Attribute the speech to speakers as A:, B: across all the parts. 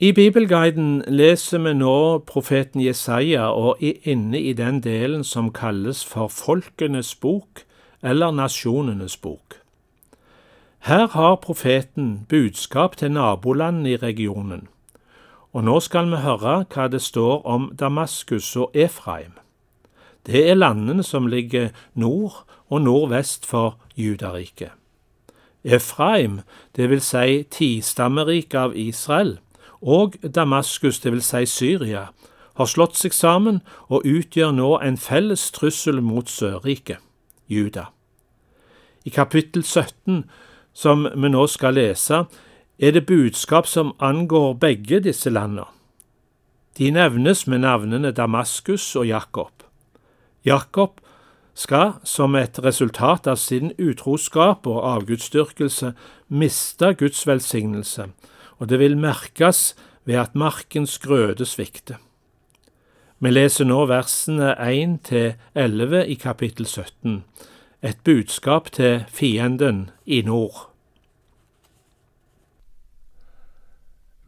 A: I Bibelguiden leser vi nå profeten Jesaja og er inne i den delen som kalles for Folkenes bok eller Nasjonenes bok. Her har profeten budskap til nabolandene i regionen, og nå skal vi høre hva det står om Damaskus og Efraim. Det er landene som ligger nord og nordvest for Judariket. Efraim, det vil si tistammeriket av Israel, og Damaskus, det vil si Syria, har slått seg sammen og utgjør nå en felles trussel mot Sørriket, Juda. I kapittel 17, som vi nå skal lese, er det budskap som angår begge disse landene. De nevnes med navnene Damaskus og Jakob. Jakob skal som et resultat av sin utroskap og avgudsdyrkelse miste Guds velsignelse, og det vil merkes ved at markens grøde svikter. Vi leser nå versene 1 til 11 i kapittel 17, et budskap til fienden i nord.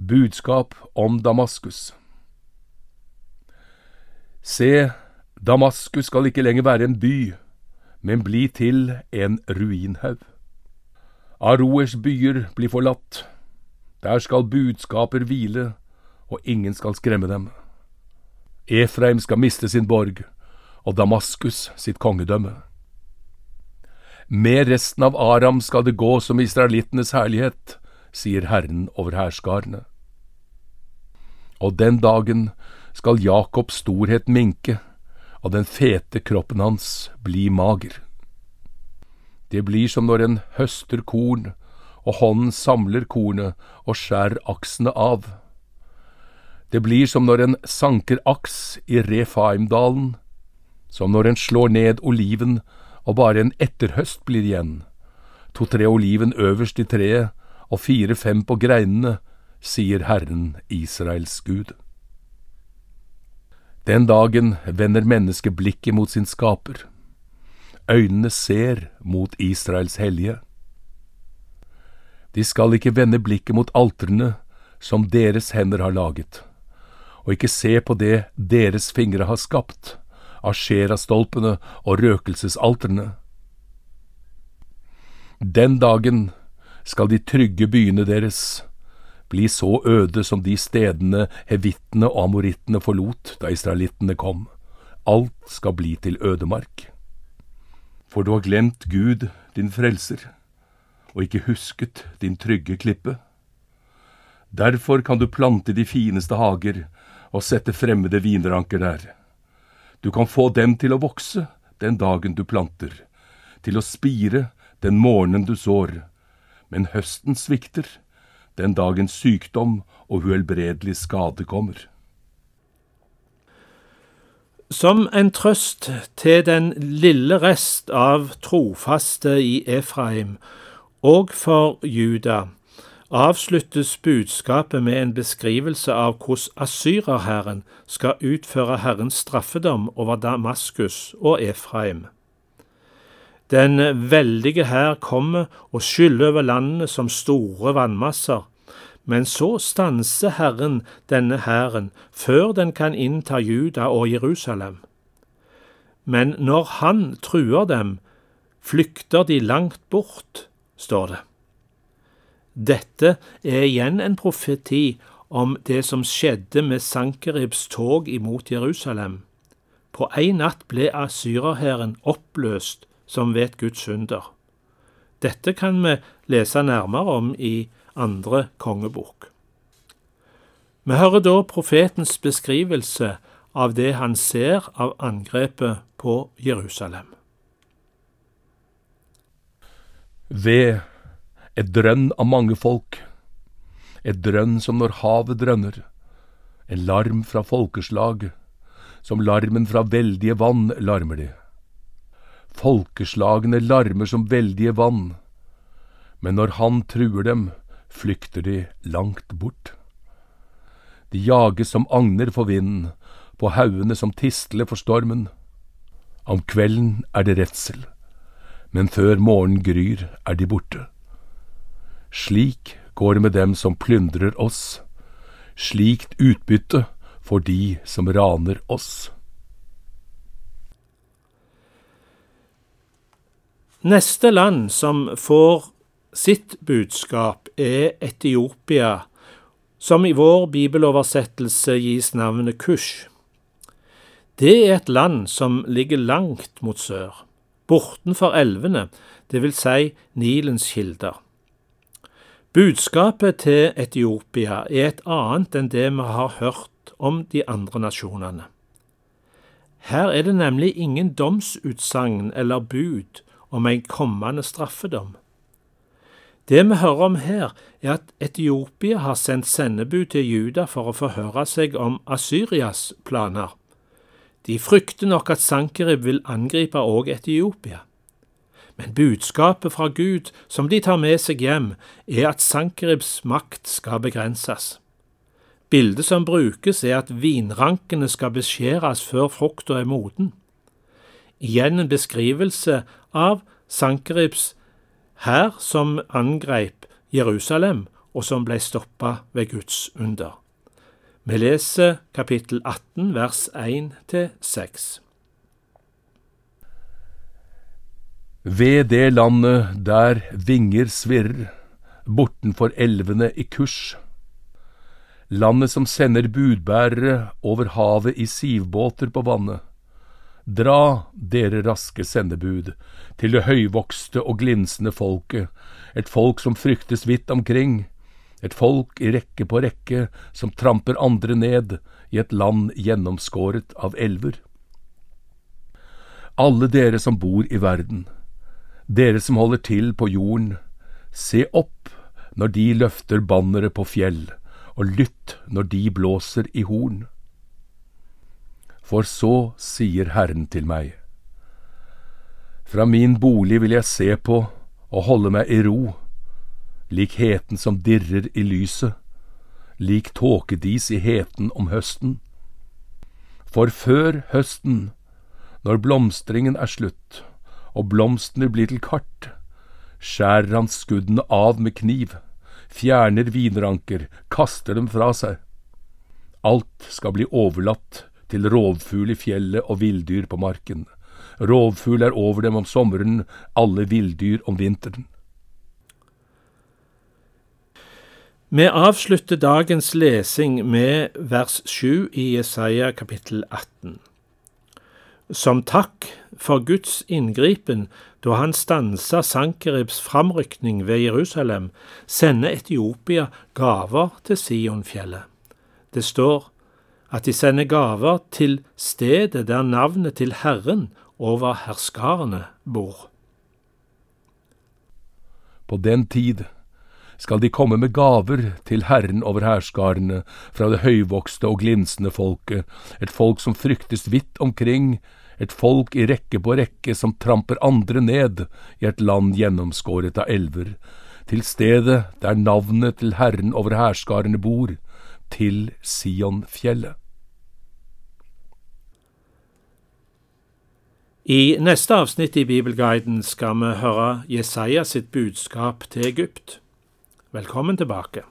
B: Budskap om Damaskus Se, Damaskus skal ikke lenger være en by, men bli til en ruinhaug. Aroers byer blir forlatt. Der skal budskaper hvile, og ingen skal skremme dem. Efraim skal miste sin borg, og Damaskus sitt kongedømme. Med resten av Aram skal det gå som israelittenes herlighet, sier Herren over hærskarene. Og den dagen skal Jakobs storhet minke, og den fete kroppen hans bli mager. Det blir som når en høster korn, og hånden samler kornet og skjærer aksene av. Det blir som når en sanker aks i Refaimdalen, som når en slår ned oliven og bare en etterhøst blir igjen, to-tre oliven øverst i treet og fire-fem på greinene, sier Herren Israels Gud. Den dagen vender mennesket blikket mot sin skaper. Øynene ser mot Israels hellige. De skal ikke vende blikket mot altrene som deres hender har laget, og ikke se på det deres fingre har skapt, asherastolpene og røkelsesaltrene. Den dagen skal de trygge byene deres bli så øde som de stedene hevittene og amorittene forlot da israelittene kom. Alt skal bli til ødemark. For du har glemt Gud, din frelser, og ikke husket din trygge klippe. Derfor kan du plante de fineste hager og sette fremmede vinranker der. Du kan få dem til å vokse den dagen du planter, til å spire den morgenen du sår, men høsten svikter den dagen sykdom og uhelbredelig skade kommer.
A: Som en trøst til den lille rest av trofaste i Efraim og for Juda avsluttes budskapet med en beskrivelse av hvordan asyrerherren skal utføre Herrens straffedom over Damaskus og Efraim. Den veldige hær kommer og skyller over landene som store vannmasser, men så stanser Herren denne hæren før den kan innta Juda og Jerusalem. Men når Han truer dem, flykter de langt bort, står det. Dette er igjen en profeti om det som skjedde med Sankeribs tog imot Jerusalem. På en natt ble asyrerhæren oppløst som ved et Guds under. Dette kan vi lese nærmere om i andre kongebok. Vi hører da profetens beskrivelse av det han ser av angrepet på Jerusalem.
B: Ved et drønn av mange folk, et drønn som når havet drønner, en larm fra folkeslag, som larmen fra veldige vann larmer de. Folkeslagene larmer som veldige vann, men når han truer dem, flykter de langt bort. De jages som agner for vinden, på haugene som tistler for stormen. Om kvelden er det redsel, men før morgenen gryr er de borte. Slik går det med dem som plyndrer oss, slikt utbytte for de som raner oss.
A: Neste land som får sitt budskap, er Etiopia, som i vår bibeloversettelse gis navnet Kush. Det er et land som ligger langt mot sør, bortenfor elvene, vil si Nilens kilder. Budskapet til Etiopia er et annet enn det vi har hørt om de andre nasjonene. Her er det nemlig ingen domsutsagn eller bud om en kommende straffedom. Det vi hører om her, er at Etiopia har sendt sendebud til Juda for å forhøre seg om Asyrias planer. De frykter nok at Sankerib vil angripe òg Etiopia. Men budskapet fra Gud som de tar med seg hjem, er at Sankeribs makt skal begrenses. Bildet som brukes, er at vinrankene skal beskjæres før frukta er moden. Igjen en beskrivelse av Sankeribs hær som angrep Jerusalem, og som ble stoppa ved Guds under. Vi leser kapittel 18 vers 1-6.
B: Ved det landet der vinger svirrer, bortenfor elvene i kurs. Landet som sender budbærere over havet i sivbåter på vannet. Dra, dere raske sendebud, til det høyvokste og glinsende folket, et folk som fryktes vidt omkring, et folk i rekke på rekke som tramper andre ned i et land gjennomskåret av elver. Alle dere som bor i verden, dere som holder til på jorden, se opp når de løfter banneret på fjell, og lytt når de blåser i horn. For så sier Herren til meg, fra min bolig vil jeg se på og holde meg i ro, lik heten som dirrer i lyset, lik tåkedis i heten om høsten. For før høsten, når blomstringen er slutt, og blomstene blir til kart, skjærer han skuddene av med kniv, fjerner vinranker, kaster dem fra seg. Alt skal bli overlatt til rovfugl i fjellet og villdyr på marken. Rovfugl er over dem om sommeren, alle villdyr om vinteren.
A: Vi avslutter dagens lesing med vers 7 i Jesaja kapittel 18. Som takk for Guds inngripen da han stansa Sankeribs framrykning ved Jerusalem, sender Etiopia gaver til Sionfjellet. Det står at de sender gaver til stedet der navnet til Herren over herskarene bor.
B: På den tid skal de komme med gaver til Herren over herskarene fra det høyvokste og glinsende folket, et folk som fryktes vidt omkring, et folk i rekke på rekke som tramper andre ned i et land gjennomskåret av elver, til stedet der navnet til Herren over herskarene bor, til Sionfjellet.
A: I neste avsnitt i Bibelguiden skal vi høre Jesaja sitt budskap til Egypt. Velkommen tilbake.